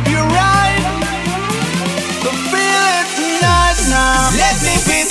hope you're right. But feel it tonight now. Let me be.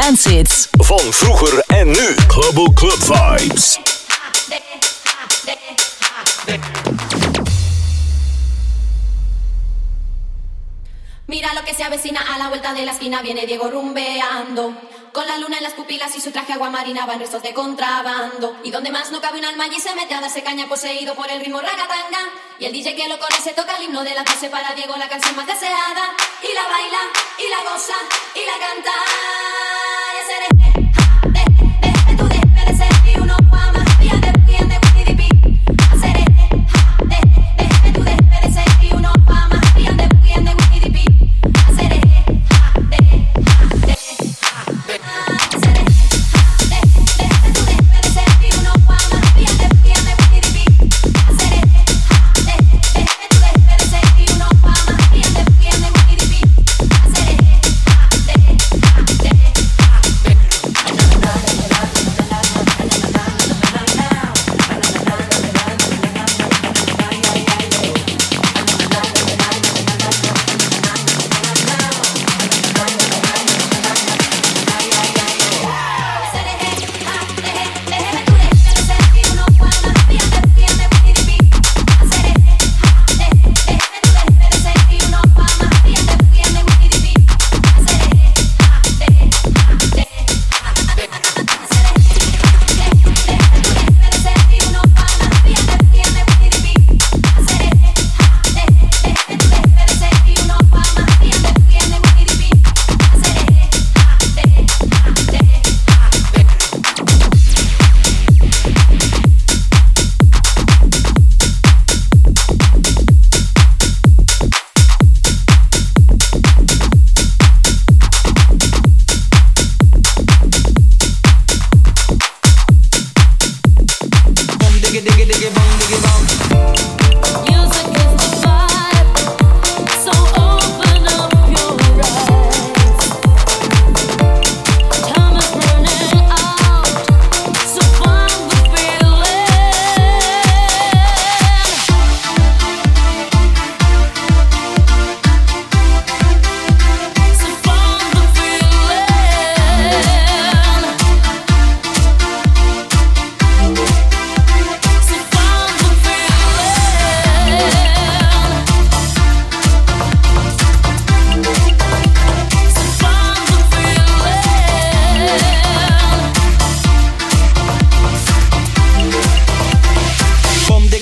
Dance hits. Van vroeger en nu. Global Club Vibes. Mira lo que se avecina a la vuelta de la esquina, viene Diego rumbeando. Con la luna en las pupilas y su traje agua marina van restos de contrabando. Y donde más no cabe un alma y se mete a darse caña poseído por el ritmo ragatanga. Y el DJ que lo conoce toca el himno de la 12 para Diego, la canción más deseada. Y la baila, y la goza, y la canta.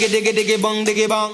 diggy diggy bong diggy bong.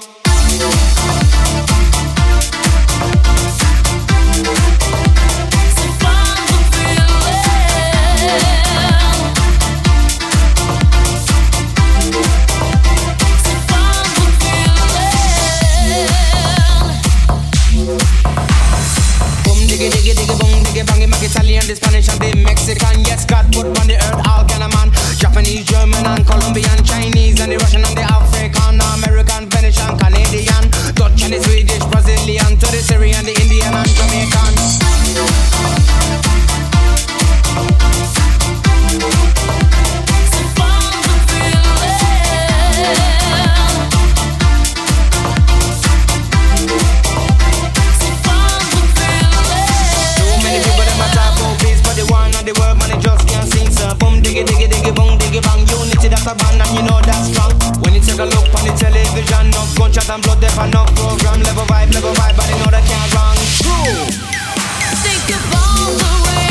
Diggy, diggy, diggy, bong, diggy, bong, make Italian, the Spanish, and the Mexican. Yes, God put on the earth all kind of man. Japanese, German, and Colombian, Chinese, and the Russian, and the African, American, Finnish, and Canadian, Dutch, and the Swedish, Brazilian, to the Syrian, the Indian, and Jamaican. diggy diggy diggy bong diggy bang. Unity that's a band and you know that's strong. When you take a look on the television No gunshot and blood death and no program. Level vibe, level vibe, but you know that can't wrong. True Think of all the ways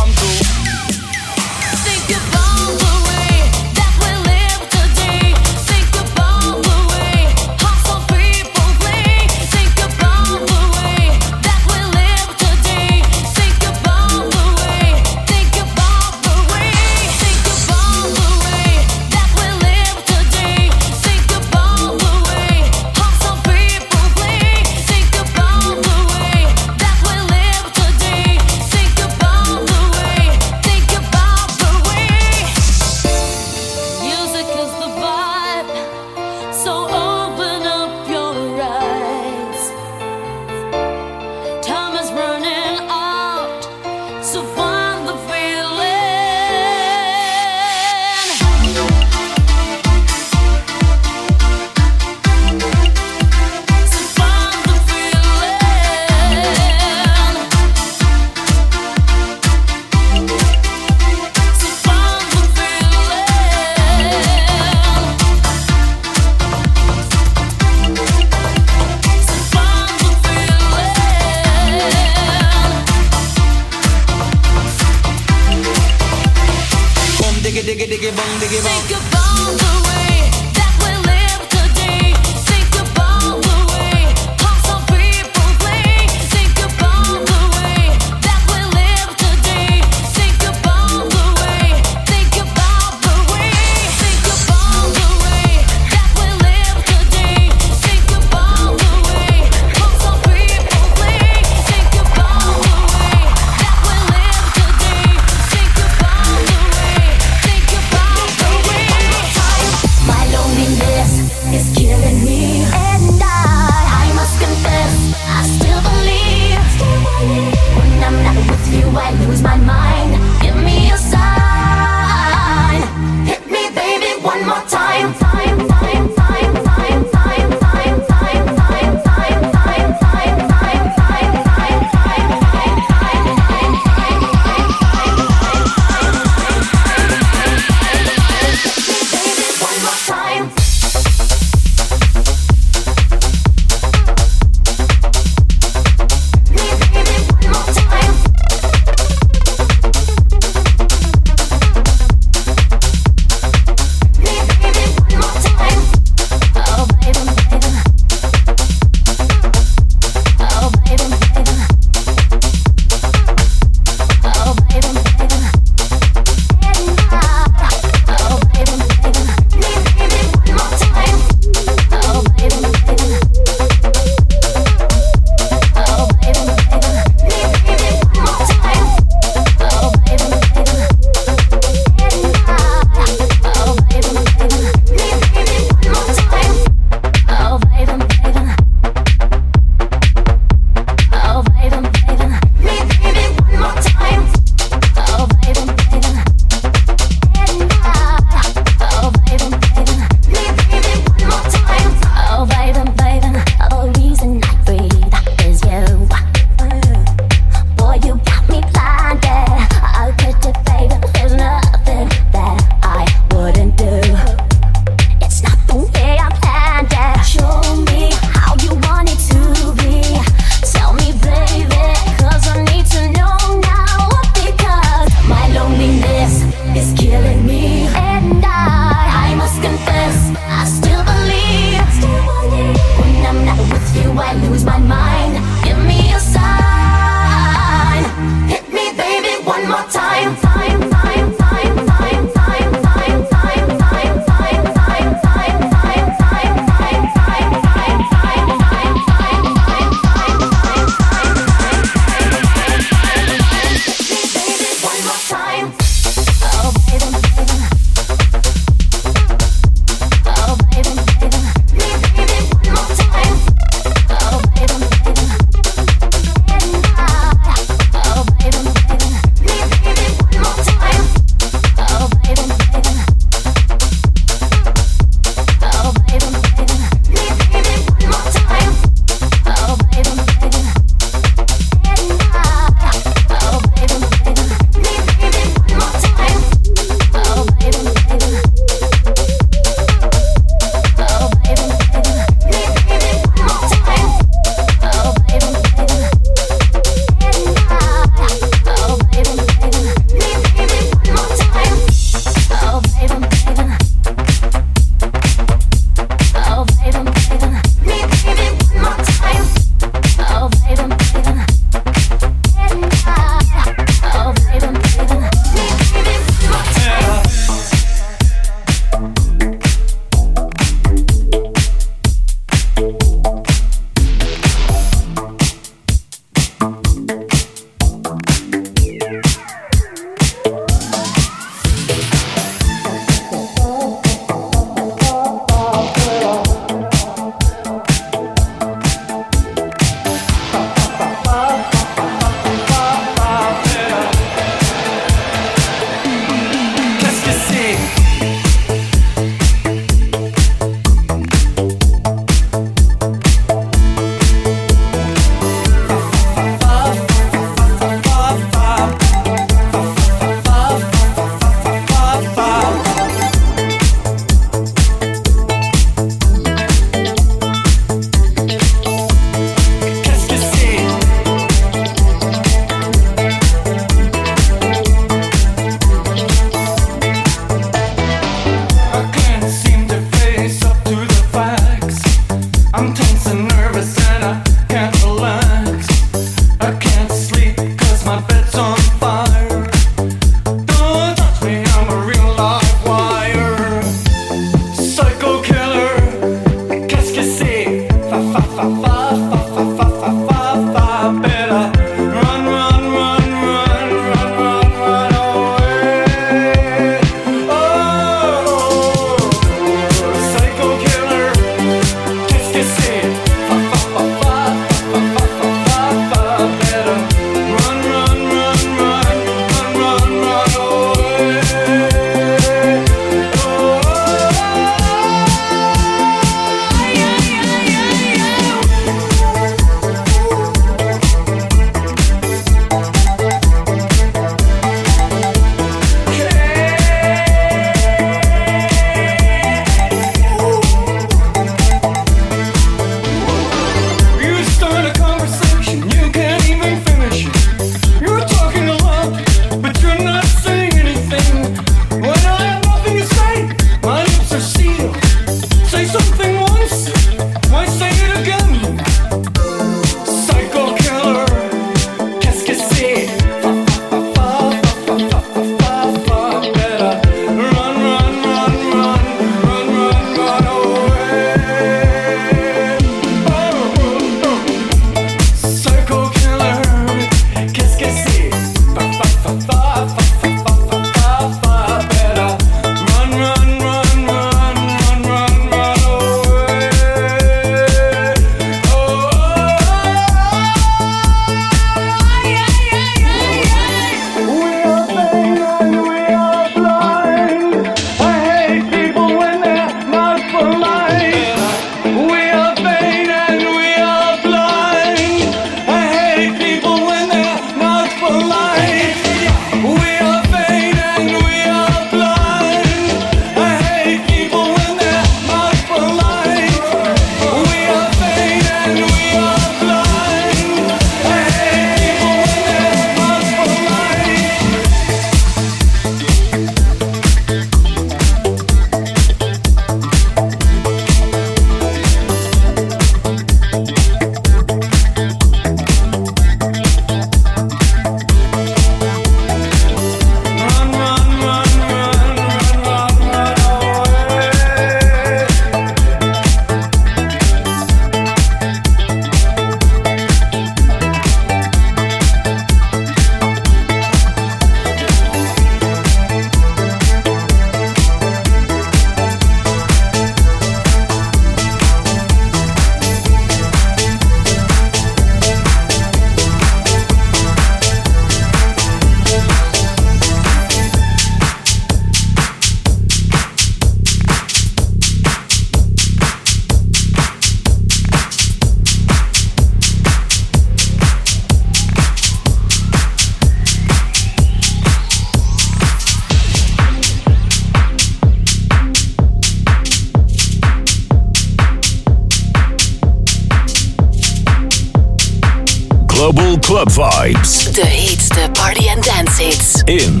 club vibes. De heetste party and dance hits. In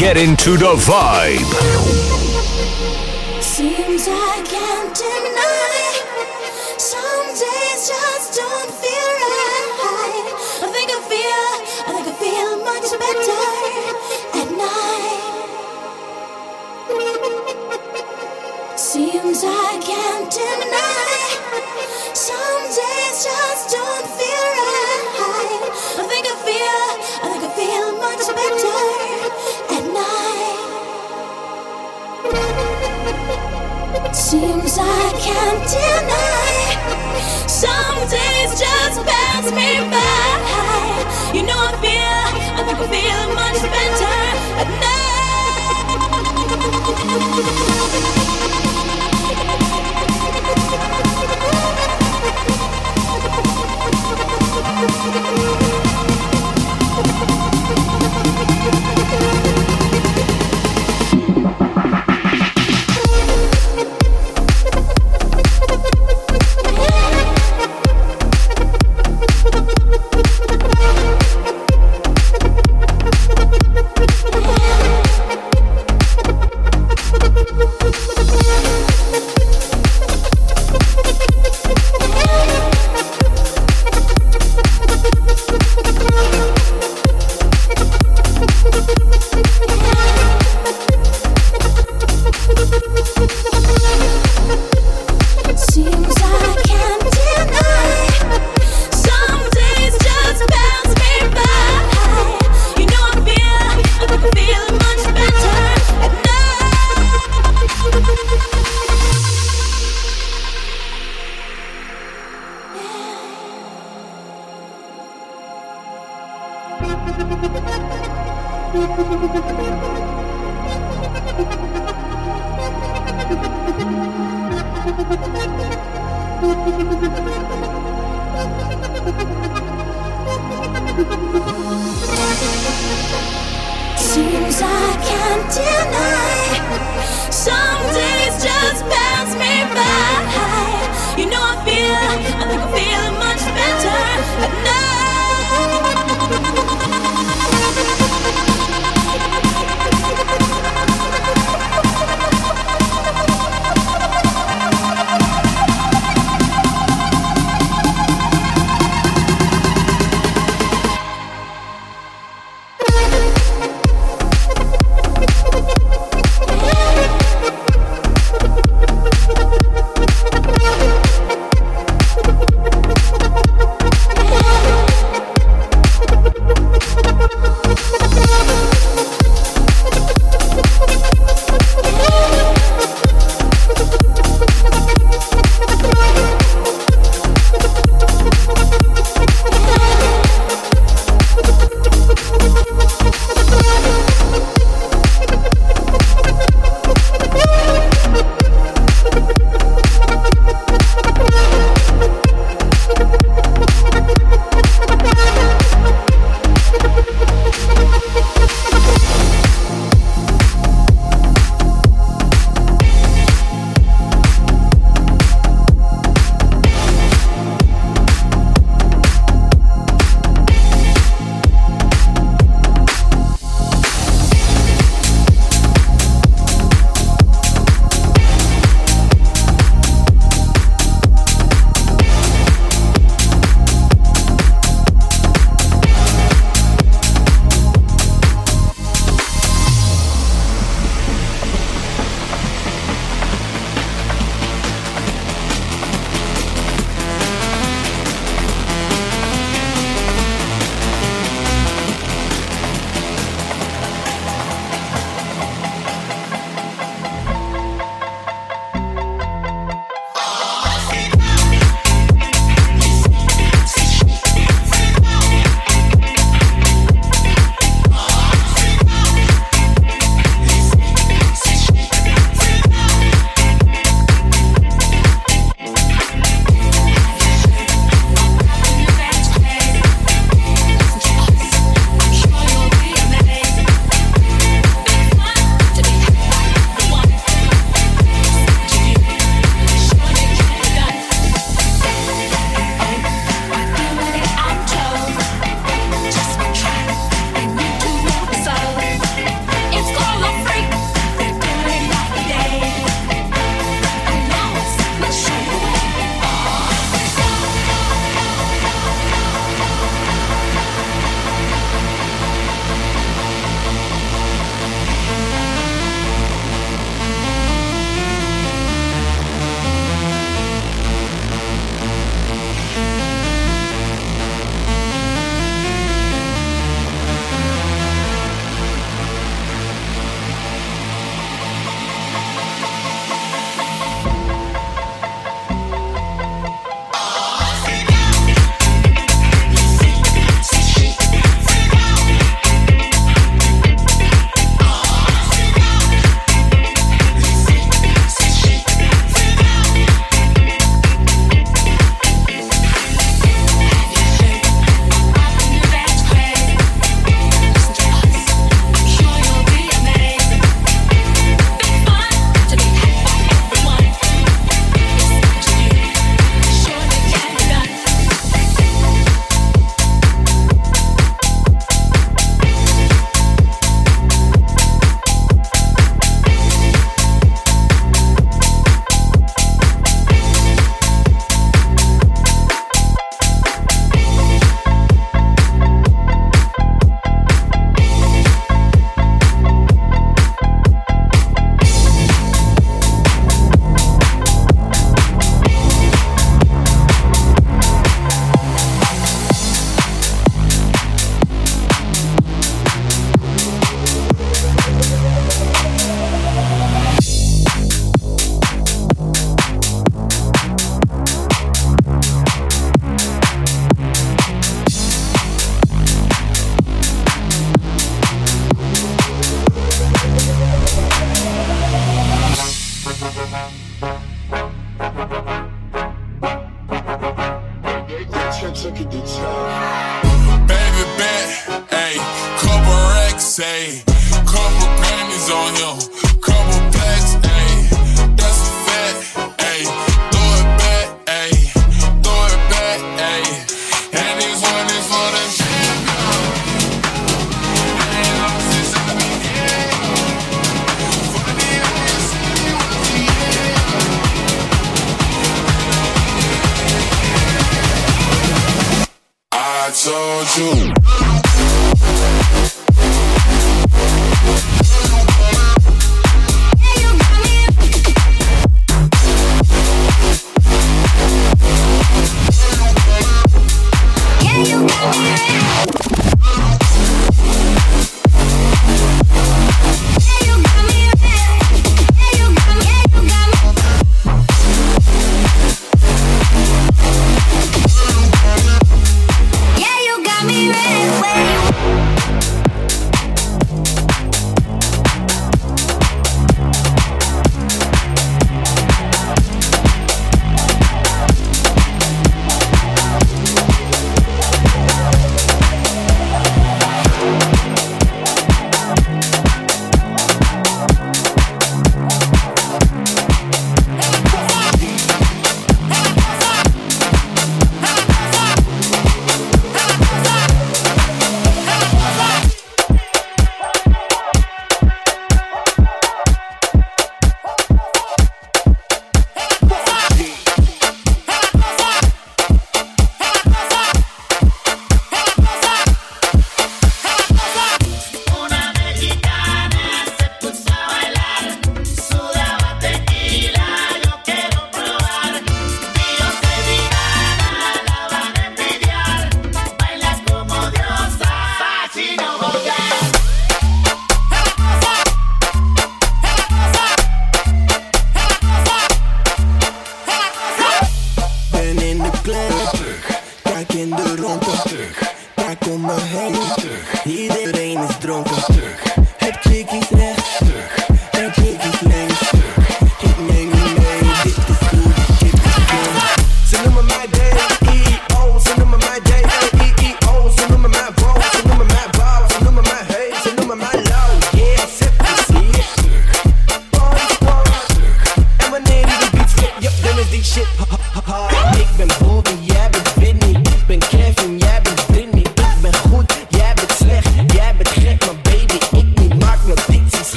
Get into the vibe. seems I can't deny. Some days just pass me by. You know I feel, I think I feel much better at night.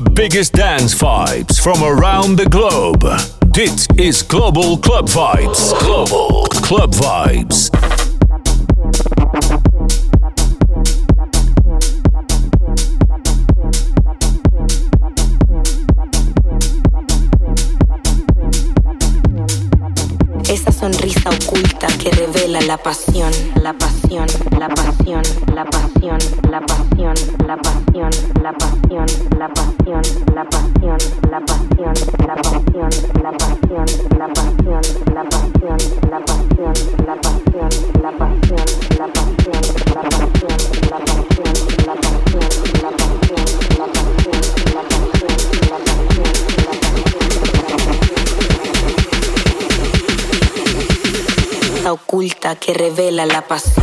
the biggest dance vibes from around the globe. This is Global Club Vibes. Global Club Vibes. Esa sonrisa oculta que revela la pasión, la pasión. Que revela la pasión,